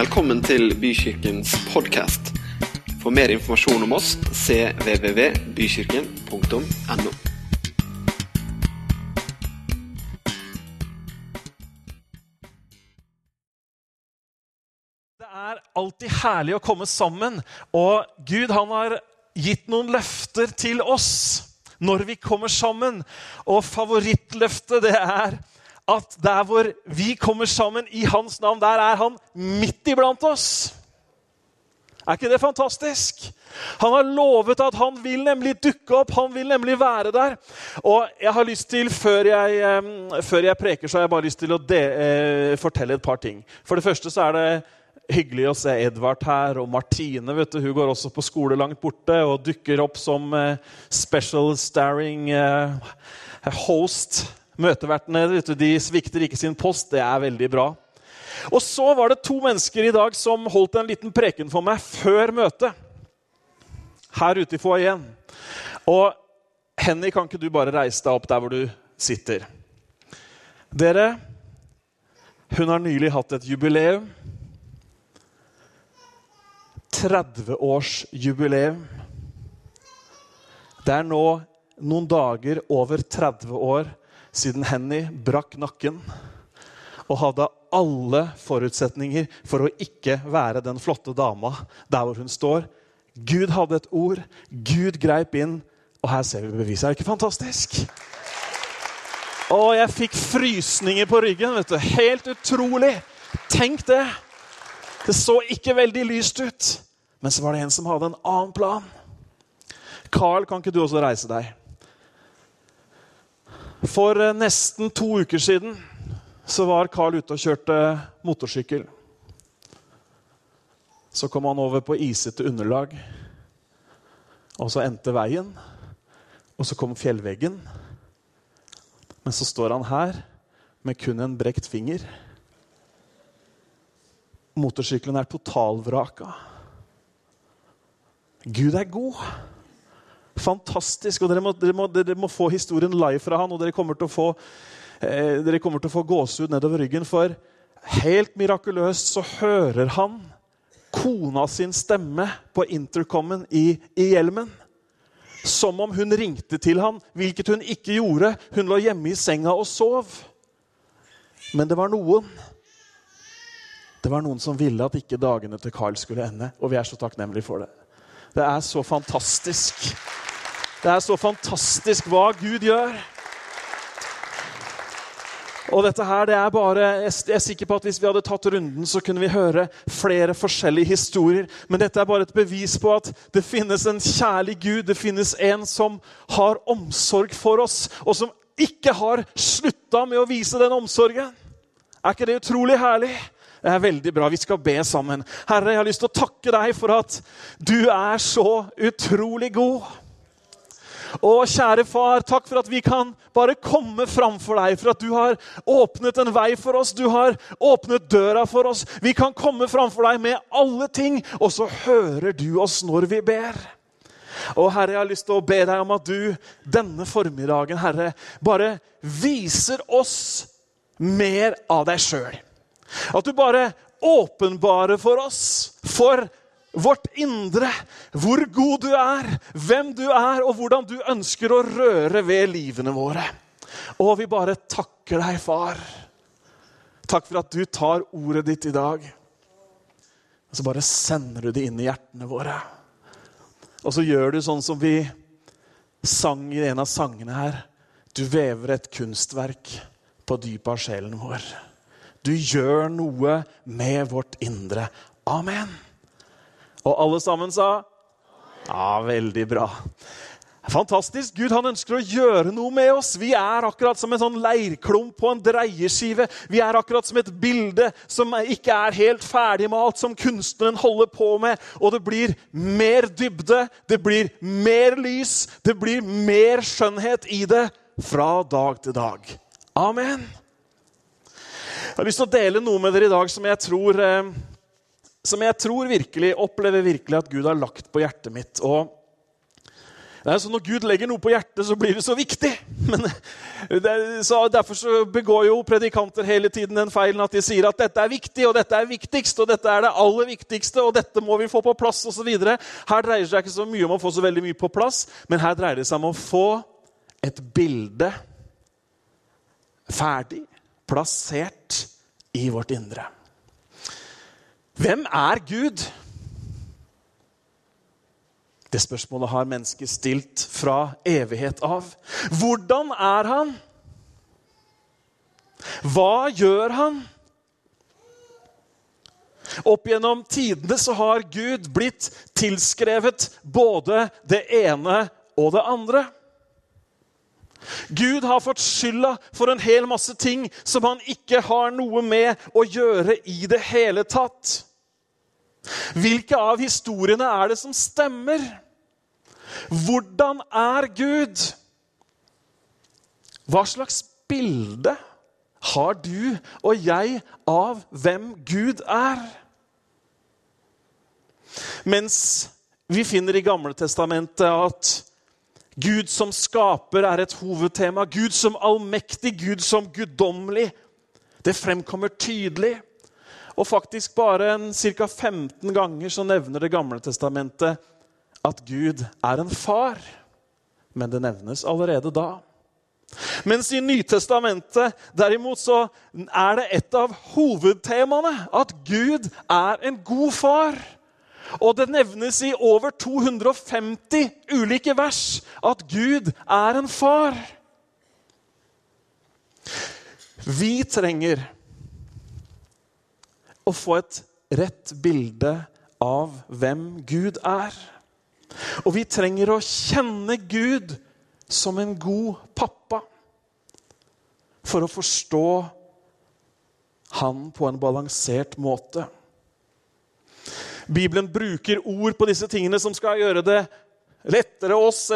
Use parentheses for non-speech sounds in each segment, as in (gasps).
Velkommen til Bykirkens podkast. For mer informasjon om oss cvvvbykirken.no. Det er alltid herlig å komme sammen, og Gud han har gitt noen løfter til oss når vi kommer sammen. Og favorittløftet det er at der hvor vi kommer sammen i hans navn, der er han midt iblant oss. Er ikke det fantastisk? Han har lovet at han vil nemlig dukke opp, han vil nemlig være der. Og jeg har lyst til, Før jeg, før jeg preker, så har jeg bare lyst til å de, eh, fortelle et par ting. For det første så er det hyggelig å se Edvard her, og Martine vet du, hun går også på skole langt borte og dukker opp som eh, special starring eh, host. Møtevertene de svikter ikke sin post. Det er veldig bra. Og så var det to mennesker i dag som holdt en liten preken for meg før møtet. Her ute i foajeen. Og Henny, kan ikke du bare reise deg opp der hvor du sitter? Dere, hun har nylig hatt et jubileum. 30-årsjubileum. Det er nå noen dager over 30 år siden Henny brakk nakken og hadde alle forutsetninger for å ikke være den flotte dama der hvor hun står. Gud hadde et ord, Gud greip inn, og her ser vi beviset. Er det ikke fantastisk? Og jeg fikk frysninger på ryggen. vet du. Helt utrolig. Tenk det. Det så ikke veldig lyst ut. Men så var det en som hadde en annen plan. Carl, kan ikke du også reise deg? For eh, nesten to uker siden så var Carl ute og kjørte motorsykkel. Så kom han over på isete underlag, og så endte veien. Og så kom fjellveggen. Men så står han her med kun en brekt finger. Motorsykkelen er totalvraka. Gud er god. Fantastisk. og dere må, dere, må, dere må, få historien live fra han, og dere kommer til å få, eh, dere få gåsehud nedover ryggen. For helt mirakuløst så hører han kona sin stemme på intercomen i, i hjelmen. Som om hun ringte til han, hvilket hun ikke gjorde. Hun lå hjemme i senga og sov. Men det var noen. Det var noen som ville at ikke dagene til Carl skulle ende. Og vi er så takknemlige for det. Det er så fantastisk. Det er så fantastisk hva Gud gjør. Og dette her, det er bare, Jeg er sikker på at hvis vi hadde tatt runden, så kunne vi høre flere forskjellige historier. Men dette er bare et bevis på at det finnes en kjærlig Gud. Det finnes en som har omsorg for oss, og som ikke har slutta med å vise den omsorgen. Er ikke det utrolig herlig? Det er veldig bra. Vi skal be sammen. Herre, jeg har lyst til å takke deg for at du er så utrolig god. Å, kjære far, takk for at vi kan bare komme framfor deg. For at du har åpnet en vei for oss. Du har åpnet døra for oss. Vi kan komme framfor deg med alle ting, og så hører du oss når vi ber. Og Herre, jeg har lyst til å be deg om at du denne formiddagen, Herre, bare viser oss mer av deg sjøl. At du bare åpenbarer for oss, for vårt indre, hvor god du er, hvem du er, og hvordan du ønsker å røre ved livene våre. Og vi bare takker deg, far. Takk for at du tar ordet ditt i dag. Og så bare sender du det inn i hjertene våre. Og så gjør du sånn som vi sang i en av sangene her. Du vever et kunstverk på dypet av sjelen vår. Du gjør noe med vårt indre. Amen. Og alle sammen sa Ja, veldig bra. Fantastisk. Gud han ønsker å gjøre noe med oss. Vi er akkurat som en sånn leirklump på en dreieskive. Vi er akkurat som et bilde som ikke er helt ferdigmalt, som kunstneren holder på med. Og det blir mer dybde, det blir mer lys, det blir mer skjønnhet i det fra dag til dag. Amen. Jeg har lyst til å dele noe med dere i dag som jeg tror eh, som jeg tror virkelig, opplever virkelig at Gud har lagt på hjertet mitt. Og Det er så Når Gud legger noe på hjertet, så blir det så viktig. (laughs) Men så Derfor så begår jo predikanter hele tiden den feilen at de sier at dette er viktig, og dette er viktigst, og dette er det aller viktigste, og dette må vi få på plass osv. Her dreier det seg ikke så mye om å få så veldig mye på plass, men her dreier det seg om å få et bilde ferdig, plassert i vårt indre. Hvem er Gud? Det spørsmålet har mennesket stilt fra evighet av. Hvordan er han? Hva gjør han? Opp gjennom tidene så har Gud blitt tilskrevet både det ene og det andre. Gud har fått skylda for en hel masse ting som han ikke har noe med å gjøre i det hele tatt. Hvilke av historiene er det som stemmer? Hvordan er Gud? Hva slags bilde har du og jeg av hvem Gud er? Mens vi finner i Gamle Testamentet at Gud som skaper er et hovedtema. Gud som allmektig, Gud som guddommelig. Det fremkommer tydelig. Og faktisk bare ca. 15 ganger så nevner Det gamle testamentet at Gud er en far. Men det nevnes allerede da. Mens i Nytestamentet derimot så er det et av hovedtemaene at Gud er en god far. Og det nevnes i over 250 ulike vers at Gud er en far. Vi trenger å få et rett bilde av hvem Gud er. Og vi trenger å kjenne Gud som en god pappa for å forstå han på en balansert måte. Bibelen bruker ord på disse tingene som skal gjøre det lettere, oss,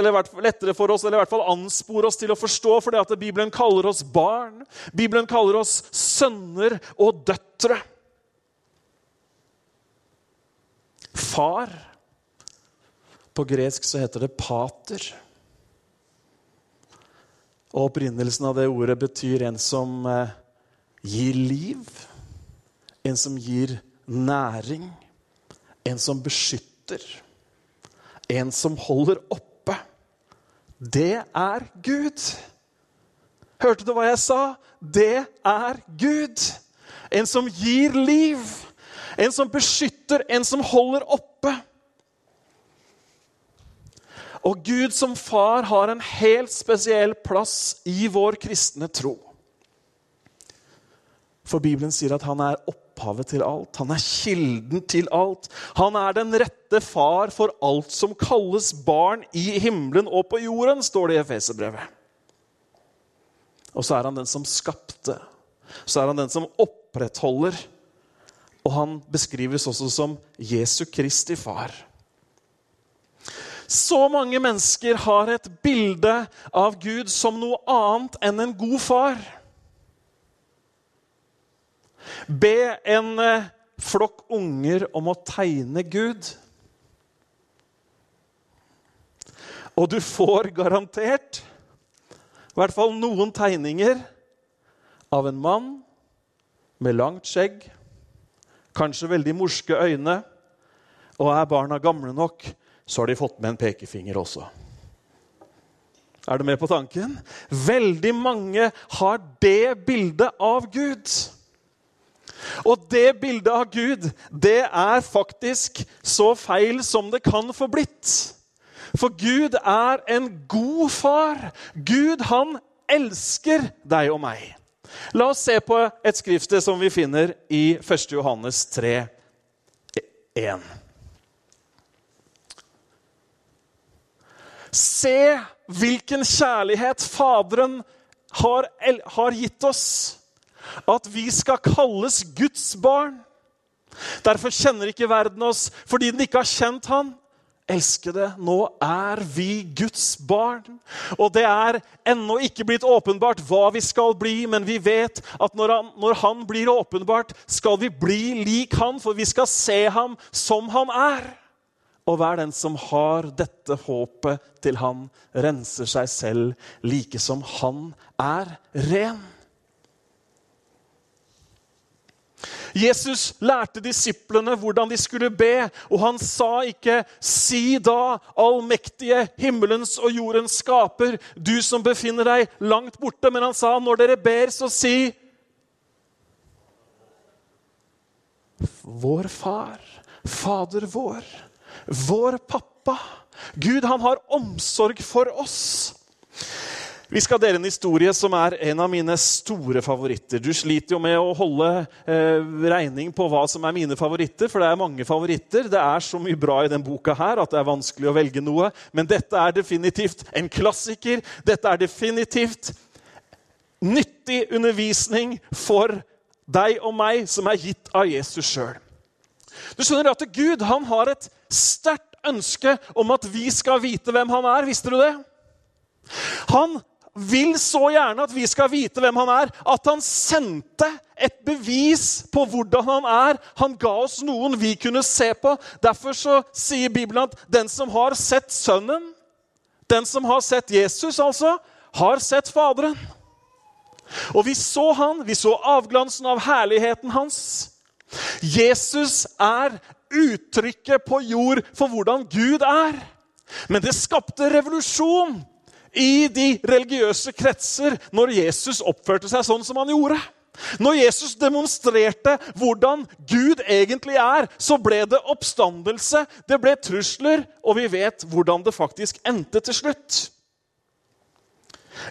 lettere for oss, eller i hvert fall anspore oss til å forstå, fordi at Bibelen kaller oss barn. Bibelen kaller oss sønner og døtre. Far. På gresk så heter det pater. Og Opprinnelsen av det ordet betyr en som eh, gir liv, en som gir næring, en som beskytter, en som holder oppe. Det er Gud. Hørte du hva jeg sa? Det er Gud. En som gir liv, en som beskytter, en som holder oppe. Og Gud som far har en helt spesiell plass i vår kristne tro. For Bibelen sier at han er opphavet til alt. Han er kilden til alt. Han er den rette far for alt som kalles barn i himmelen og på jorden, står det i Efeserbrevet. Og så er han den som skapte. Så er han den som opprettholder. Og han beskrives også som Jesu Kristi far. Så mange mennesker har et bilde av Gud som noe annet enn en god far. Be en eh, flokk unger om å tegne Gud. Og du får garantert i hvert fall noen tegninger av en mann med langt skjegg, kanskje veldig morske øyne, og er barna gamle nok, så har de fått med en pekefinger også. Er du med på tanken? Veldig mange har det bildet av Gud. Og det bildet av Gud, det er faktisk så feil som det kan få blitt. For Gud er en god far. Gud, han elsker deg og meg. La oss se på et skriftsted som vi finner i 1. Johannes 3, 1. Se hvilken kjærlighet Faderen har, har gitt oss. At vi skal kalles Guds barn. Derfor kjenner ikke verden oss, fordi den ikke har kjent Han. Elskede, nå er vi Guds barn. Og det er ennå ikke blitt åpenbart hva vi skal bli, men vi vet at når han, når han, blir åpenbart, skal vi bli lik han, for vi skal se ham som han er. Og hver den som har dette håpet til han, renser seg selv like som han er ren. Jesus lærte disiplene hvordan de skulle be, og han sa ikke 'Si da, allmektige himmelens og jordens skaper, du som befinner deg langt borte', men han sa 'Når dere ber, så si' Vår far, Fader vår, vår pappa. Gud, han har omsorg for oss. Vi skal dele en historie som er en av mine store favoritter. Du sliter jo med å holde eh, regning på hva som er mine favoritter, for det er mange favoritter. Det er så mye bra i den boka her at det er vanskelig å velge noe. Men dette er definitivt en klassiker. Dette er definitivt nyttig undervisning for deg og meg som er gitt av Jesus sjøl. Du skjønner at Gud han har et sterkt ønske om at vi skal vite hvem han er. Visste du det? Han vil så gjerne at vi skal vite hvem han er, at han sendte et bevis på hvordan han er. Han ga oss noen vi kunne se på. Derfor så sier Bibelen at den som har sett Sønnen, den som har sett Jesus, altså, har sett Faderen. Og vi så han, vi så avglansen av herligheten hans. Jesus er uttrykket på jord for hvordan Gud er. Men det skapte revolusjon i de religiøse kretser når Jesus oppførte seg sånn som han gjorde. Når Jesus demonstrerte hvordan Gud egentlig er, så ble det oppstandelse, det ble trusler, og vi vet hvordan det faktisk endte til slutt.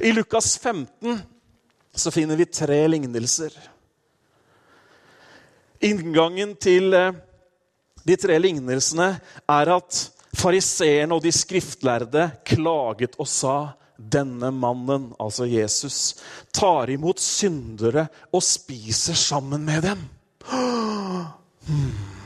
I Lukas 15 så finner vi tre lignelser. Inngangen til eh, de tre lignelsene er at Fariseerne og de skriftlærde klaget og sa denne mannen, altså Jesus, tar imot syndere og spiser sammen med dem. (gasps) Hmm.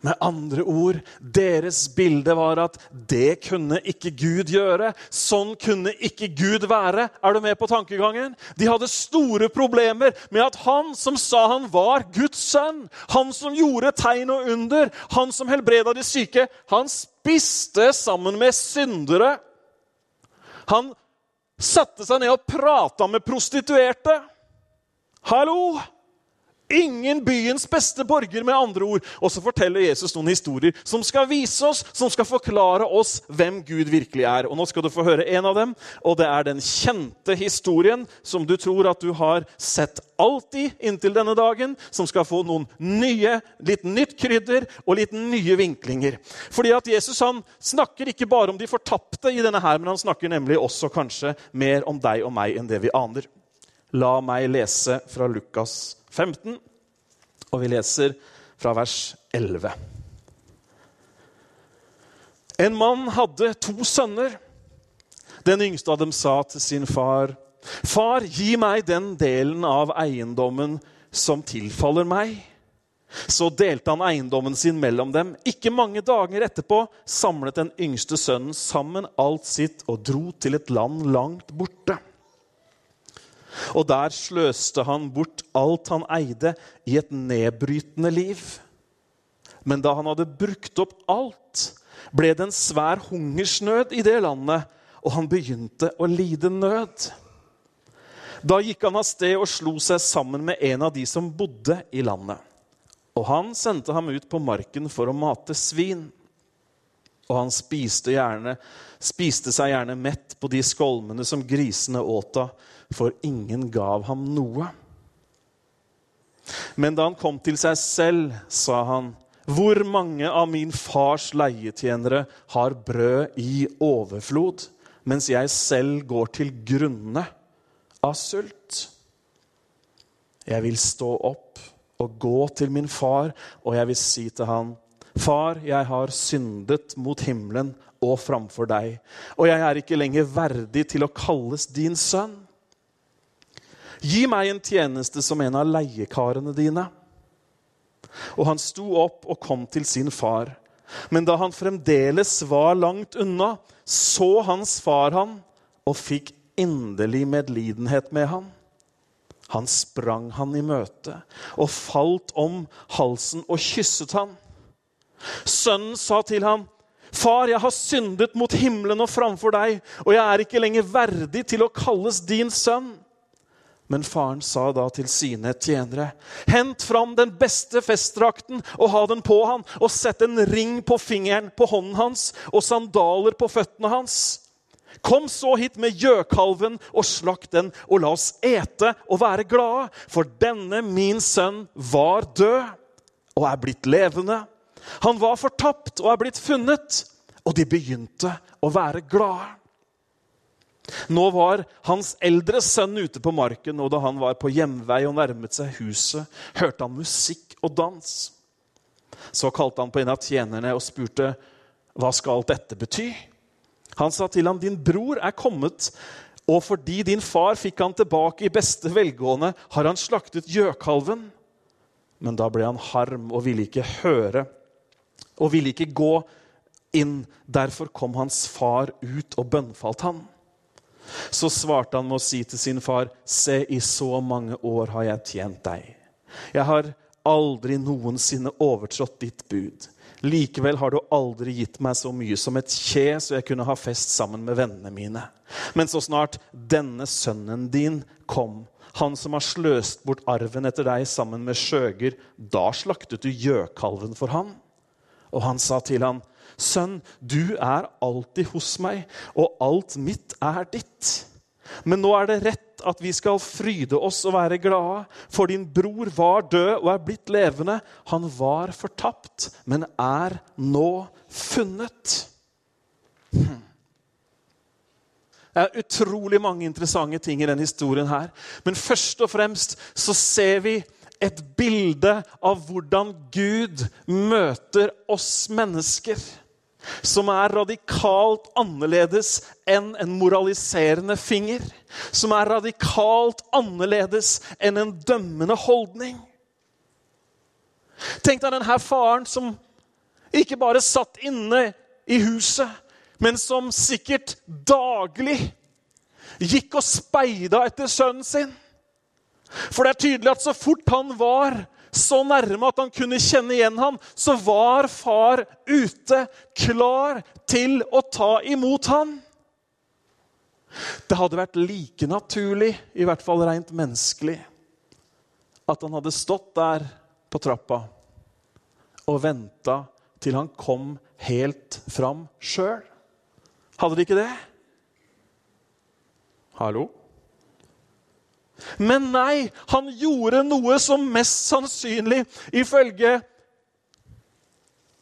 Med andre ord, deres bilde var at det kunne ikke Gud gjøre. Sånn kunne ikke Gud være. Er du med på tankegangen? De hadde store problemer med at han som sa han var Guds sønn, han som gjorde tegn og under, han som helbreda de syke, han spiste sammen med syndere. Han satte seg ned og prata med prostituerte. Hallo! Ingen byens beste borger, med andre ord. Og så forteller Jesus noen historier som skal vise oss, som skal forklare oss hvem Gud virkelig er. Og Nå skal du få høre en av dem, og det er den kjente historien som du tror at du har sett alltid inntil denne dagen, som skal få noen nye, litt nytt krydder og litt nye vinklinger. Fordi at Jesus han snakker ikke bare om de fortapte i denne her, men han snakker nemlig også kanskje mer om deg og meg enn det vi aner. La meg lese fra Lukas 15, og vi leser fra vers 11. En mann hadde to sønner. Den yngste av dem sa til sin far, 'Far, gi meg den delen av eiendommen som tilfaller meg.' Så delte han eiendommen sin mellom dem. Ikke mange dager etterpå samlet den yngste sønnen sammen alt sitt og dro til et land langt borte. Og der sløste han bort alt han eide, i et nedbrytende liv. Men da han hadde brukt opp alt, ble det en svær hungersnød i det landet, og han begynte å lide nød. Da gikk han av sted og slo seg sammen med en av de som bodde i landet. Og han sendte ham ut på marken for å mate svin. Og han spiste, gjerne, spiste seg gjerne mett på de skolmene som grisene åt av, for ingen gav ham noe. Men da han kom til seg selv, sa han, hvor mange av min fars leietjenere har brød i overflod, mens jeg selv går til grunne av sult? Jeg vil stå opp og gå til min far, og jeg vil si til han, Far, jeg har syndet mot himmelen og framfor deg, og jeg er ikke lenger verdig til å kalles din sønn. Gi meg en tjeneste som en av leiekarene dine. Og han sto opp og kom til sin far. Men da han fremdeles var langt unna, så hans far han og fikk inderlig medlidenhet med han. Han sprang han i møte og falt om halsen og kysset han. Sønnen sa til ham, 'Far, jeg har syndet mot himmelen og framfor deg,' 'og jeg er ikke lenger verdig til å kalles din sønn.' Men faren sa da til sine tjenere.: Hent fram den beste festdrakten og ha den på han, og sett en ring på fingeren på hånden hans og sandaler på føttene hans. Kom så hit med gjøkalven og slakt den, og la oss ete og være glade, for denne min sønn var død og er blitt levende. Han var fortapt og er blitt funnet, og de begynte å være glade. Nå var hans eldre sønn ute på marken, og da han var på hjemvei og nærmet seg huset, hørte han musikk og dans. Så kalte han på en av tjenerne og spurte, 'Hva skal alt dette bety?' Han sa til ham, 'Din bror er kommet, og fordi din far fikk han tilbake i beste velgående, har han slaktet gjøkalven.' Men da ble han harm og ville ikke høre og ville ikke gå inn. Derfor kom hans far ut og bønnfalt han. Så svarte han med å si til sin far, Se, i så mange år har jeg tjent deg. Jeg har aldri noensinne overtrådt ditt bud. Likevel har du aldri gitt meg så mye som et kje, så jeg kunne ha fest sammen med vennene mine. Men så snart denne sønnen din kom, han som har sløst bort arven etter deg sammen med skjøger, da slaktet du gjøkalven for han. Og han sa til han, Sønn, du er alltid hos meg, og alt mitt er ditt. Men nå er det rett at vi skal fryde oss og være glade, for din bror var død og er blitt levende. Han var fortapt, men er nå funnet. Hm. Det er utrolig mange interessante ting i denne historien. her. Men først og fremst så ser vi et bilde av hvordan Gud møter oss mennesker som er radikalt annerledes enn en moraliserende finger. Som er radikalt annerledes enn en dømmende holdning. Tenk deg denne faren som ikke bare satt inne i huset, men som sikkert daglig gikk og speida etter sønnen sin. For det er tydelig at så fort han var så nærme at han kunne kjenne igjen ham, så var far ute, klar til å ta imot ham. Det hadde vært like naturlig, i hvert fall rent menneskelig, at han hadde stått der på trappa og venta til han kom helt fram sjøl. Hadde de ikke det? Hallo? Men nei, han gjorde noe som mest sannsynlig, ifølge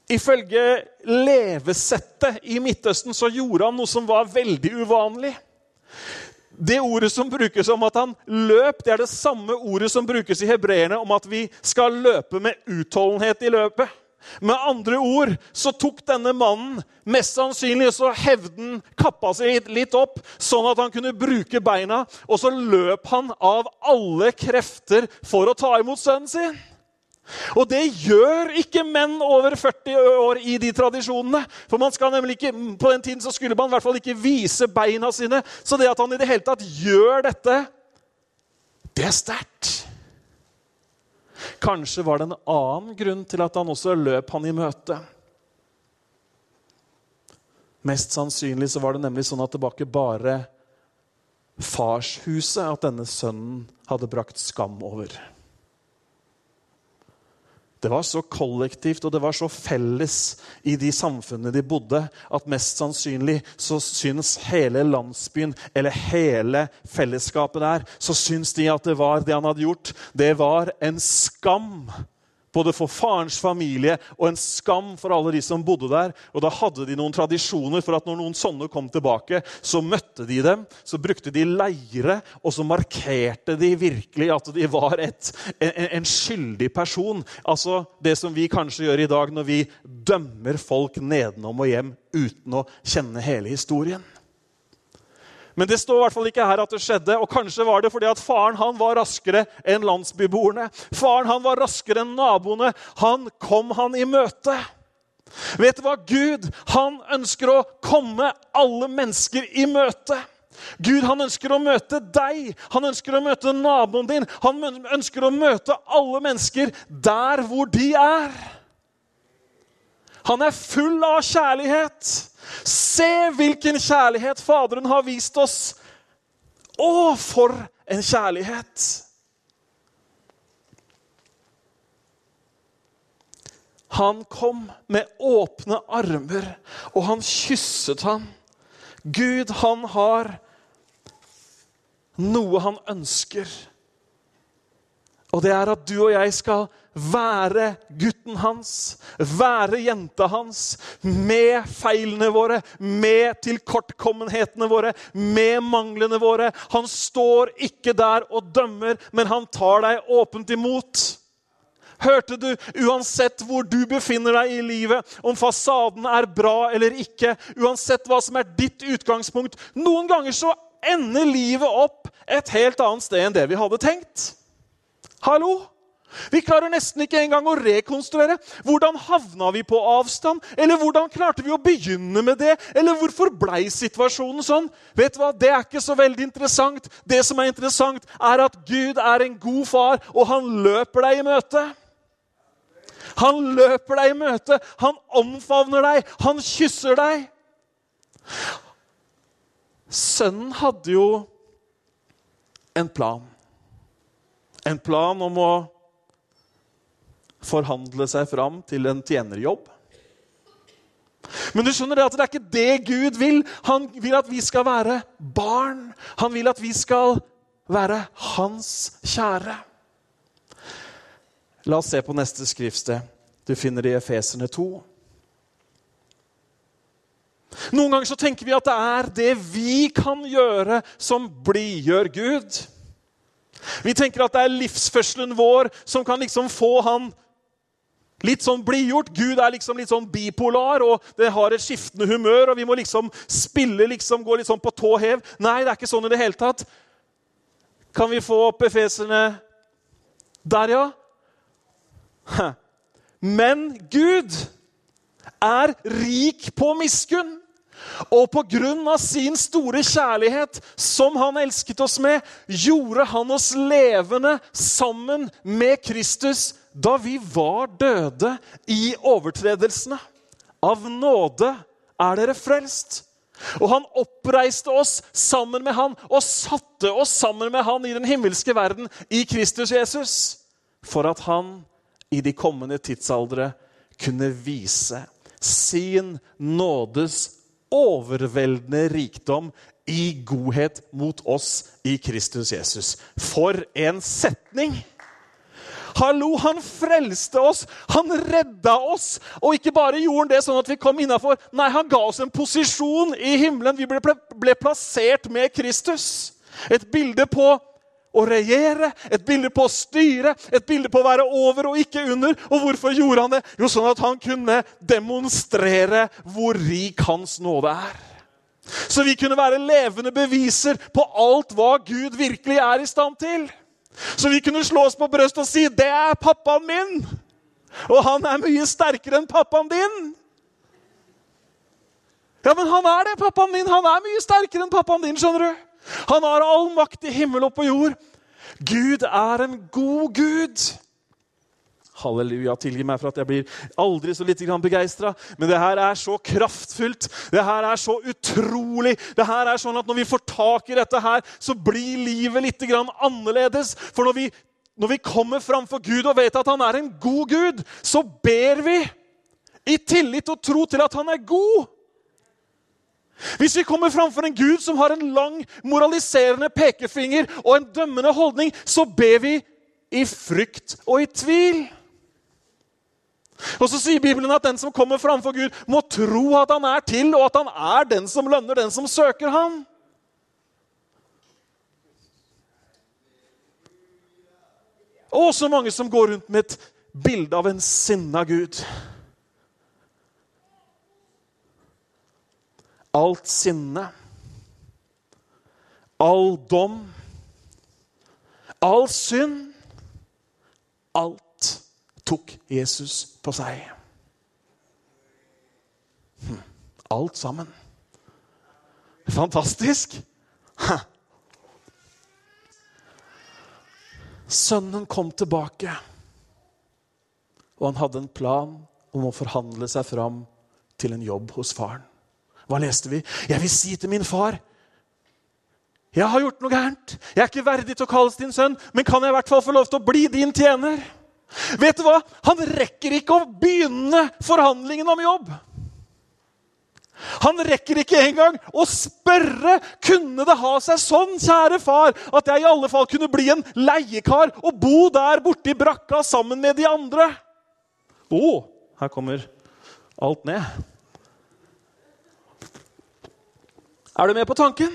Ifølge levesettet i Midtøsten så gjorde han noe som var veldig uvanlig. Det ordet som brukes om at han løp, det er det samme ordet som brukes i hebreerne om at vi skal løpe med utholdenhet i løpet. Med andre ord så tok denne mannen mest sannsynlig så hevden kappa seg litt opp, sånn at han kunne bruke beina, og så løp han av alle krefter for å ta imot sønnen sin. Og det gjør ikke menn over 40 år i de tradisjonene. For man skal nemlig ikke, På den tiden så skulle man i hvert fall ikke vise beina sine. Så det at han i det hele tatt gjør dette, det er sterkt. Kanskje var det en annen grunn til at han også løp han i møte. Mest sannsynlig så var det nemlig sånn at det var ikke bare farshuset at denne sønnen hadde brakt skam over. Det var så kollektivt og det var så felles i de samfunnene de bodde, at mest sannsynlig så syns hele landsbyen eller hele fellesskapet der så syns de at det var det han hadde gjort. Det var en skam både for farens familie og en skam for alle de som bodde der. Og da hadde de noen tradisjoner for at når noen sånne kom tilbake, så møtte de dem. Så brukte de leire, og så markerte de virkelig at de var et, en, en skyldig person. Altså det som vi kanskje gjør i dag når vi dømmer folk nedenom og hjem uten å kjenne hele historien. Men det står i hvert fall ikke her at det skjedde. Og kanskje var det fordi at faren han var raskere enn landsbyboerne. Faren han var raskere enn naboene. Han kom han i møte. Vet du hva? Gud han ønsker å komme alle mennesker i møte. Gud han ønsker å møte deg, han ønsker å møte naboen din. Han ønsker å møte alle mennesker der hvor de er. Han er full av kjærlighet. Se hvilken kjærlighet Faderen har vist oss. Å, for en kjærlighet! Han kom med åpne armer, og han kysset ham. Gud, han har noe han ønsker. Og det er at du og jeg skal være gutten hans, være jenta hans, med feilene våre, med tilkortkommenhetene våre, med manglene våre. Han står ikke der og dømmer, men han tar deg åpent imot. Hørte du, uansett hvor du befinner deg i livet, om fasaden er bra eller ikke, uansett hva som er ditt utgangspunkt Noen ganger så ender livet opp et helt annet sted enn det vi hadde tenkt. Hallo? Vi klarer nesten ikke engang å rekonstruere. Hvordan havna vi på avstand? Eller hvordan klarte vi å begynne med det? Eller hvorfor blei situasjonen sånn? Vet du hva? Det er ikke så veldig interessant. Det som er interessant, er at Gud er en god far, og han løper deg i møte. Han løper deg i møte. Han omfavner deg. Han kysser deg. Sønnen hadde jo en plan. En plan om å forhandle seg fram til en tjenerjobb. Men du skjønner det at det er ikke det Gud vil. Han vil at vi skal være barn. Han vil at vi skal være hans kjære. La oss se på neste skriftsted. Du finner det i Efeserne 2. Noen ganger så tenker vi at det er det vi kan gjøre, som blidgjør Gud. Vi tenker at det er livsførselen vår som kan liksom få han litt sånn blidgjort. Gud er liksom litt sånn bipolar, og det har et skiftende humør. og Vi må liksom spille, liksom gå litt sånn på tå hev. Nei, det er ikke sånn i det hele tatt. Kan vi få opp efeserne der, ja? Men Gud er rik på miskunn. Og på grunn av sin store kjærlighet, som han elsket oss med, gjorde han oss levende sammen med Kristus da vi var døde i overtredelsene. Av nåde er dere frelst. Og han oppreiste oss sammen med han og satte oss sammen med han i den himmelske verden i Kristus Jesus, for at han i de kommende tidsaldre kunne vise sin nådes overveldende rikdom i godhet mot oss i Kristus Jesus. For en setning! Hallo, han frelste oss, han redda oss. Og ikke bare gjorde han det sånn at vi kom innafor. Nei, han ga oss en posisjon i himmelen. Vi ble, ble plassert med Kristus. Et bilde på å regjere, et bilde på å styre, et bilde på å være over og ikke under. Og hvorfor gjorde han det? Jo, sånn at han kunne demonstrere hvor rik hans nåde er. Så vi kunne være levende beviser på alt hva Gud virkelig er i stand til. Så vi kunne slå oss på brøstet og si 'Det er pappaen min'. Og han er mye sterkere enn pappaen din. Ja, men han er det, pappaen min. Han er mye sterkere enn pappaen din. skjønner du? Han har all makt i himmel og på jord. Gud er en god Gud. Halleluja, tilgi meg for at jeg blir aldri så lite grann begeistra. Men det her er så kraftfullt, det her er så utrolig. Det her er sånn at Når vi får tak i dette, her, så blir livet litt grann annerledes. For når vi, når vi kommer framfor Gud og vet at han er en god Gud, så ber vi i tillit og tro til at han er god. Hvis vi kommer framfor en Gud som har en lang, moraliserende pekefinger og en dømmende holdning, så ber vi i frykt og i tvil. Og så sier Bibelen at den som kommer framfor Gud, må tro at han er til, og at han er den som lønner den som søker ham. Og så mange som går rundt med et bilde av en sinna Gud. Alt sinne, all dom, all synd Alt tok Jesus på seg. Hm, alt sammen. Fantastisk! Sønnen kom tilbake, og han hadde en plan om å forhandle seg fram til en jobb hos faren. Hva leste vi? Jeg vil si til min far Jeg har gjort noe gærent. Jeg er ikke verdig til å kalles din sønn, men kan jeg i hvert fall få lov til å bli din tjener? Vet du hva? Han rekker ikke å begynne forhandlingen om jobb. Han rekker ikke engang å spørre kunne det ha seg sånn, kjære far, at jeg i alle fall kunne bli en leiekar og bo der borte i brakka sammen med de andre. Å, oh, her kommer alt ned. Er du med på tanken?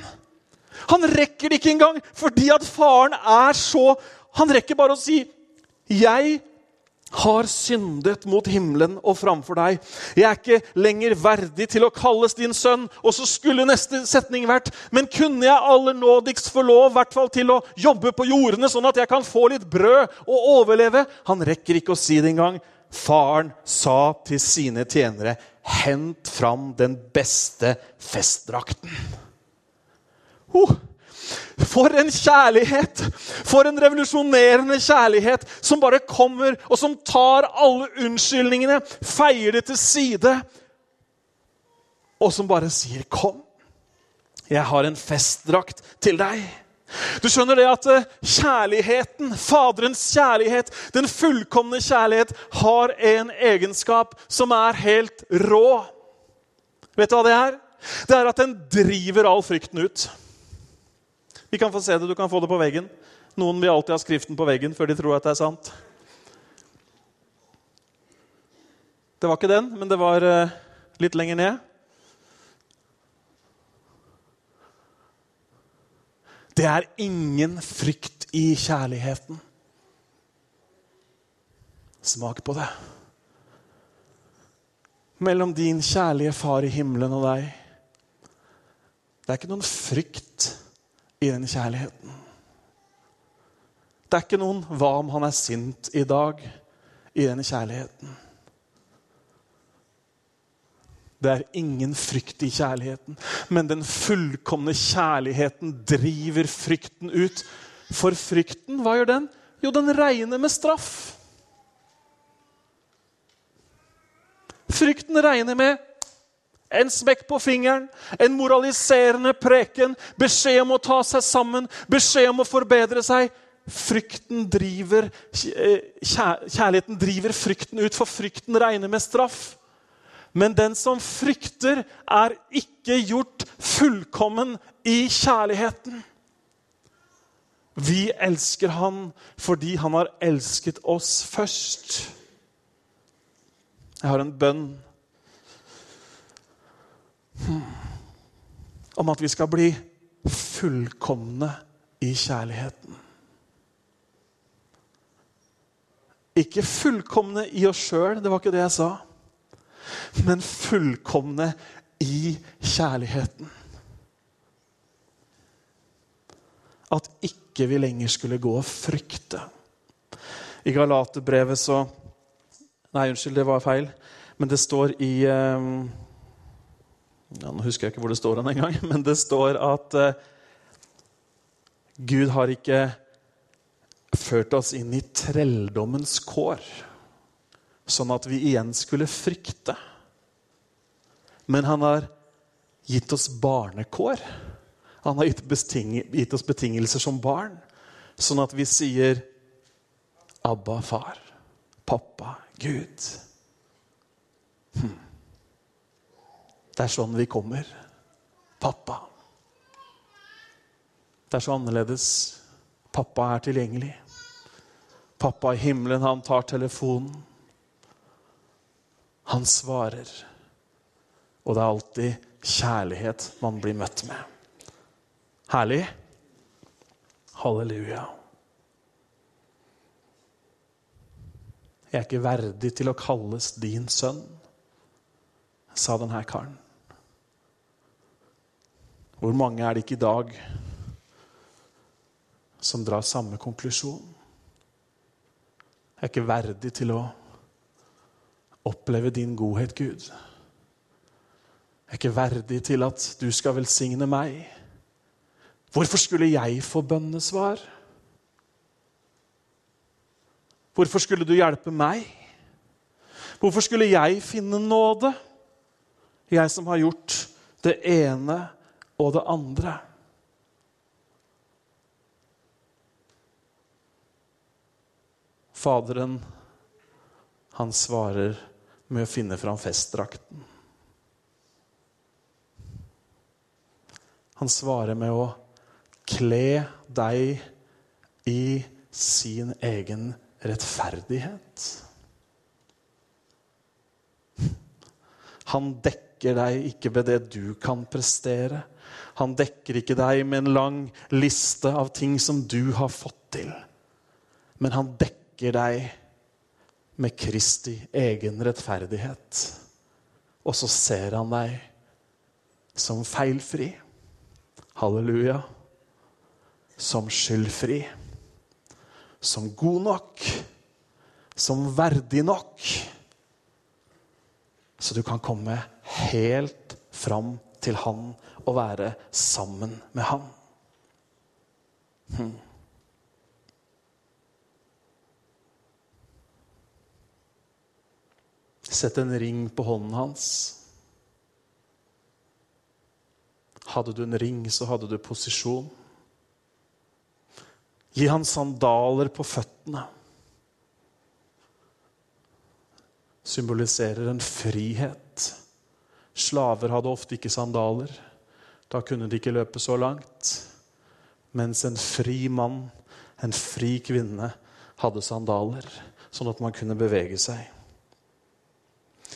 Han rekker det ikke engang fordi at faren er så Han rekker bare å si 'Jeg har syndet mot himmelen og framfor deg. Jeg er ikke lenger verdig til å kalles din sønn. Og så skulle neste setning vært Men kunne jeg aller nådigst få lov hvert fall til å jobbe på jordene, sånn at jeg kan få litt brød og overleve? Han rekker ikke å si det engang. Faren sa til sine tjenere, hent fram den beste festdrakten. Oh. For en kjærlighet! For en revolusjonerende kjærlighet som bare kommer, og som tar alle unnskyldningene, feier det til side, og som bare sier 'Kom, jeg har en festdrakt til deg'. Du skjønner det at eh, kjærligheten, Faderens kjærlighet, den fullkomne kjærlighet, har en egenskap som er helt rå. Vet du hva det er? Det er at den driver all frykten ut. Vi kan få se det. Du kan få det på veggen. Noen vil alltid ha skriften på veggen før de tror at det er sant. Det var ikke den, men det var uh, litt lenger ned. Det er ingen frykt i kjærligheten. Smak på det. Mellom din kjærlige far i himmelen og deg. Det er ikke noen frykt i den kjærligheten. Det er ikke noen 'hva om han er sint i dag' i den kjærligheten. Det er ingen frykt i kjærligheten, men den fullkomne kjærligheten driver frykten ut. For frykten, hva gjør den? Jo, den regner med straff. Frykten regner med en smekk på fingeren, en moraliserende preken, beskjed om å ta seg sammen, beskjed om å forbedre seg. Frykten driver, eh, Kjærligheten driver frykten ut, for frykten regner med straff. Men den som frykter, er ikke gjort fullkommen i kjærligheten. Vi elsker han fordi han har elsket oss først. Jeg har en bønn om at vi skal bli fullkomne i kjærligheten. Ikke fullkomne i oss sjøl, det var ikke det jeg sa. Men fullkomne i kjærligheten. At ikke vi lenger skulle gå og frykte. I Galaterbrevet så Nei, unnskyld, det var feil. Men det står i um, ja, Nå husker jeg ikke hvor det står engang, (laughs) men det står at uh, Gud har ikke ført oss inn i trelldommens kår, sånn at vi igjen skulle frykte. Men han har gitt oss barnekår. Han har gitt, oss betingelser som barn, sånn at vi sier Abba, far. Pappa, Gud. Hm. Det er sånn vi kommer. Pappa. Det er så annerledes. Pappa er tilgjengelig. Pappa i himmelen, han tar telefonen. Han svarer. Og det er alltid kjærlighet man blir møtt med. Herlig. Halleluja. Jeg er ikke verdig til å kalles din sønn, sa denne karen. Hvor mange er det ikke i dag som drar samme konklusjon? Jeg er ikke verdig til å oppleve din godhet, Gud. Jeg er ikke verdig til at du skal velsigne meg. Hvorfor skulle jeg få bønnesvar? Hvorfor skulle du hjelpe meg? Hvorfor skulle jeg finne nåde? Jeg som har gjort det ene og det andre. Faderen, han svarer med å finne fram festdrakten. Han svarer med å kle deg i sin egen rettferdighet. Han dekker deg ikke ved det du kan prestere. Han dekker ikke deg med en lang liste av ting som du har fått til. Men han dekker deg med Kristi egen rettferdighet. Og så ser han deg som feilfri. Halleluja. Som skyldfri. Som god nok. Som verdig nok. Så du kan komme helt fram til han og være sammen med han. Hmm. Sett en ring på hånden hans. Hadde du en ring, så hadde du posisjon. Gi han sandaler på føttene. Symboliserer en frihet. Slaver hadde ofte ikke sandaler. Da kunne de ikke løpe så langt. Mens en fri mann, en fri kvinne, hadde sandaler, sånn at man kunne bevege seg.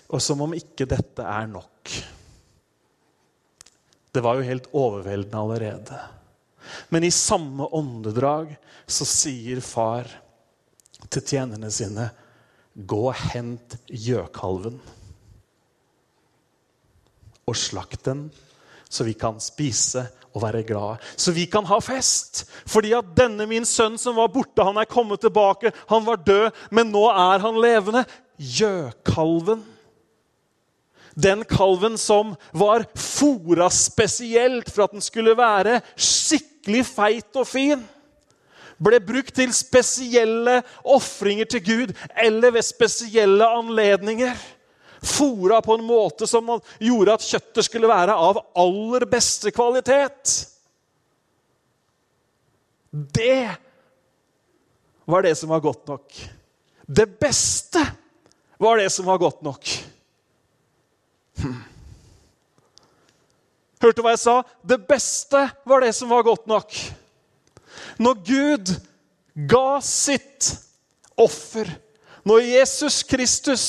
Og som om ikke dette er nok. Det var jo helt overveldende allerede. Men i samme åndedrag så sier far til tjenerne sine Gå og hent gjøkalven. Og slakt den, så vi kan spise og være glade. Så vi kan ha fest. Fordi at denne min sønn som var borte, han er kommet tilbake. Han var død, men nå er han levende. Gjøkalven den kalven som var fora spesielt for at den skulle være skikkelig feit og fin, ble brukt til spesielle ofringer til Gud eller ved spesielle anledninger. Fora på en måte som gjorde at kjøttet skulle være av aller beste kvalitet. Det var det som var godt nok. Det beste var det som var godt nok. Hørte hva jeg sa? Det beste var det som var godt nok. Når Gud ga sitt offer, når Jesus Kristus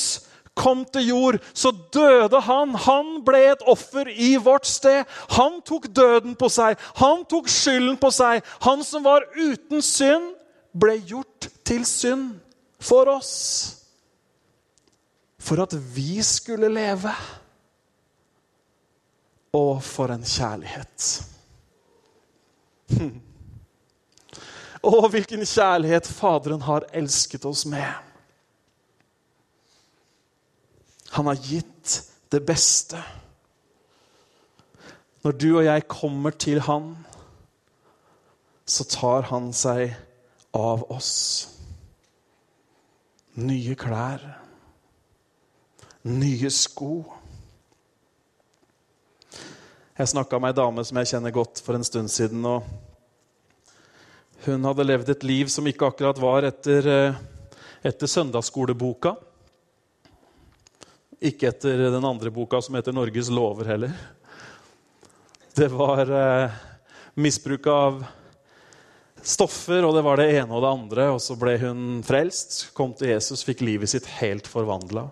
kom til jord, så døde han. Han ble et offer i vårt sted. Han tok døden på seg. Han tok skylden på seg. Han som var uten synd, ble gjort til synd for oss. For at vi skulle leve. Og for en kjærlighet. Hm. Å, hvilken kjærlighet Faderen har elsket oss med. Han har gitt det beste. Når du og jeg kommer til Han, så tar Han seg av oss. Nye klær, nye sko jeg snakka med ei dame som jeg kjenner godt, for en stund siden. og Hun hadde levd et liv som ikke akkurat var etter, eh, etter søndagsskoleboka. Ikke etter den andre boka som heter 'Norges lover' heller. Det var eh, misbruk av stoffer, og det var det ene og det andre. Og så ble hun frelst, kom til Jesus, fikk livet sitt helt forvandla.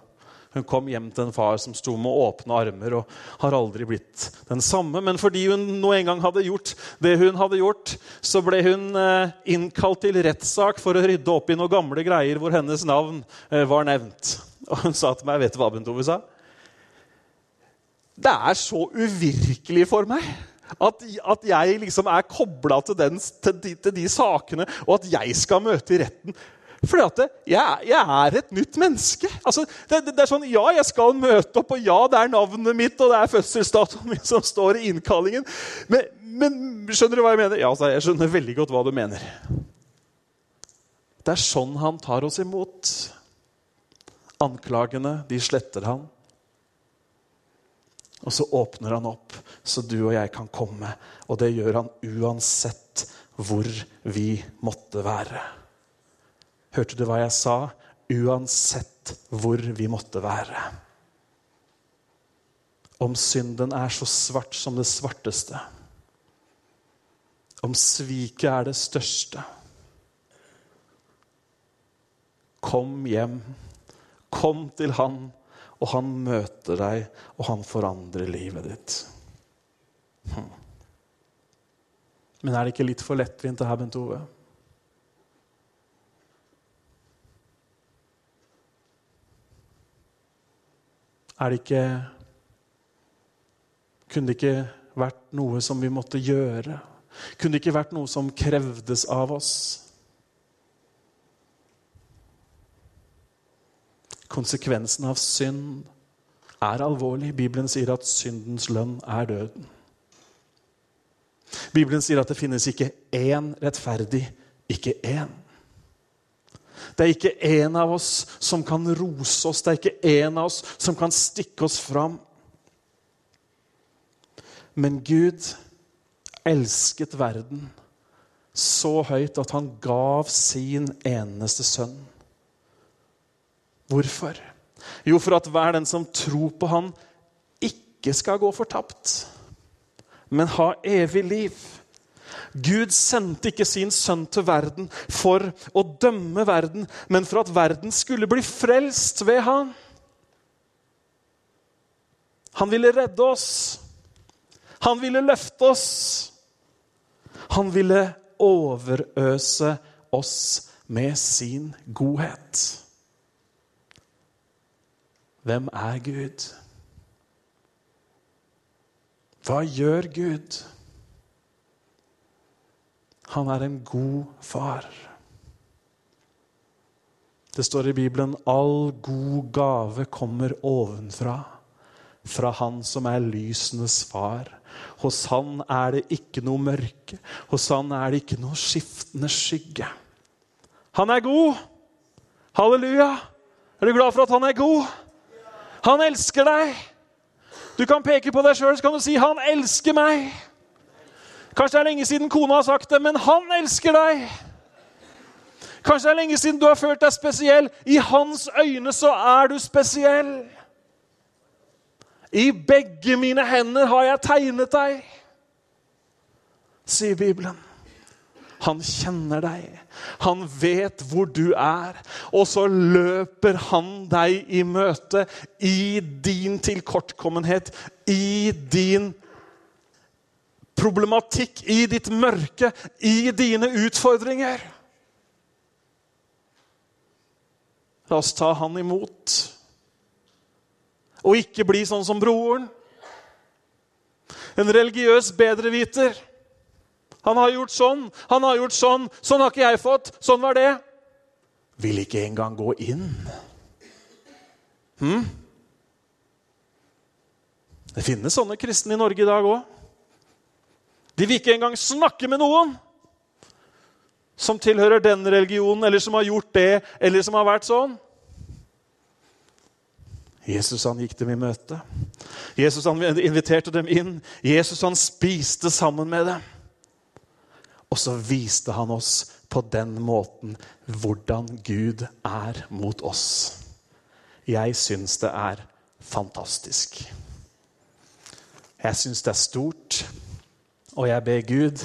Hun kom hjem til en far som sto med åpne armer og har aldri blitt den samme. Men fordi hun nå en gang hadde gjort det hun hadde gjort, så ble hun eh, innkalt til rettssak for å rydde opp i noen gamle greier hvor hennes navn eh, var nevnt. Og hun sa til meg Vet du hva Bent Ove sa? Det er så uvirkelig for meg. At, at, jeg liksom er kobla til, til, til, de sakene, og at jeg skal møte i retten. Fordi at jeg, jeg, er et nytt menneske. Altså, det, det, det, er sånn, Ja, jeg skal møte opp, og ja, det er navnet mitt og det er fødselsdatoen min som står i innkallingen. Men, men, skjønner du hva jeg mener? Ja, altså, jeg skjønner veldig godt hva du mener. Det er sånn han tar oss imot. Anklagene, de sletter han. Og så åpner han opp, så du og jeg kan komme. Og det gjør han uansett hvor vi måtte være. Hørte du hva jeg sa? Uansett hvor vi måtte være. Om synden er så svart som det svarteste. Om sviket er det største. Kom hjem. Kom til Han, og Han møter deg, og Han forandrer livet ditt. Hm. Men er det ikke litt for lettvint, det her, Bent Ove? Er det ikke Kunne det ikke vært noe som vi måtte gjøre? Kunne det ikke vært noe som krevdes av oss? Konsekvensen av synd er alvorlig. Bibelen sier at syndens lønn er døden. Bibelen sier at det finnes ikke én rettferdig, ikke én. Det er ikke en av oss som kan rose oss, det er ikke en av oss som kan stikke oss fram. Men Gud elsket verden så høyt at han gav sin eneste sønn. Hvorfor? Jo, for at hver den som tror på han, ikke skal gå fortapt, men ha evig liv. Gud sendte ikke sin sønn til verden for å dømme verden, men for at verden skulle bli frelst ved han. Han ville redde oss. Han ville løfte oss. Han ville overøse oss med sin godhet. Hvem er Gud? Hva gjør Gud? Han er en god far. Det står i Bibelen all god gave kommer ovenfra, fra Han som er lysenes far. Hos Han er det ikke noe mørke, hos Han er det ikke noe skiftende skygge. Han er god! Halleluja! Er du glad for at han er god? Han elsker deg! Du kan peke på deg sjøl du si 'Han elsker meg'. Kanskje det er lenge siden kona har sagt det, men han elsker deg. Kanskje det er lenge siden du har følt deg spesiell. I hans øyne så er du spesiell. I begge mine hender har jeg tegnet deg, sier Bibelen. Han kjenner deg. Han vet hvor du er. Og så løper han deg i møte i din tilkortkommenhet, i din problematikk, i ditt mørke, i dine utfordringer. La oss ta han imot. Og ikke bli sånn som broren. En religiøs bedreviter. Han har gjort sånn, han har gjort sånn. Sånn har ikke jeg fått. Sånn var det. Vil ikke engang gå inn. Hm? Det finnes sånne kristne i Norge i dag òg. De vil ikke engang snakke med noen som tilhører den religionen, eller som har gjort det, eller som har vært sånn. Jesus han gikk dem i møte. Jesus han inviterte dem inn. Jesus han spiste sammen med dem. Og så viste han oss på den måten hvordan Gud er mot oss. Jeg syns det er fantastisk. Jeg syns det er stort. Og jeg ber Gud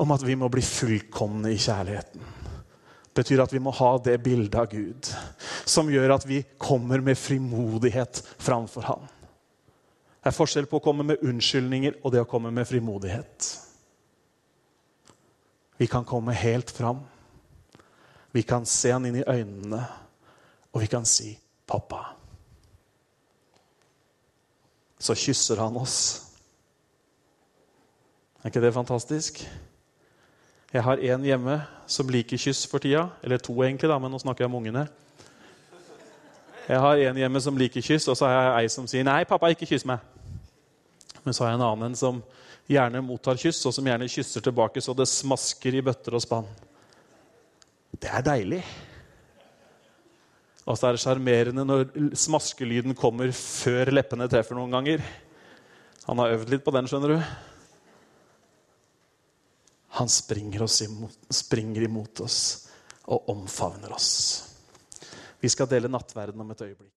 om at vi må bli fullkomne i kjærligheten. Det betyr at vi må ha det bildet av Gud som gjør at vi kommer med frimodighet framfor Han. Det er forskjell på å komme med unnskyldninger og det å komme med frimodighet. Vi kan komme helt fram. Vi kan se han inn i øynene, og vi kan si 'pappa'. Så kysser han oss. Er ikke det fantastisk? Jeg har én hjemme som liker kyss for tida. Eller to, egentlig, da, men nå snakker jeg om ungene. Jeg har en hjemme som liker kyss, og så har jeg ei som sier 'nei, pappa, ikke kyss meg'. Men så har jeg en annen som gjerne mottar kyss, og som gjerne kysser tilbake så det smasker i bøtter og spann. Det er deilig. Og så er det sjarmerende når smaskelyden kommer før leppene treffer noen ganger. Han har øvd litt på den, skjønner du. Han springer, imot, springer imot oss og omfavner oss. Vi skal dele nattverden om et øyeblikk.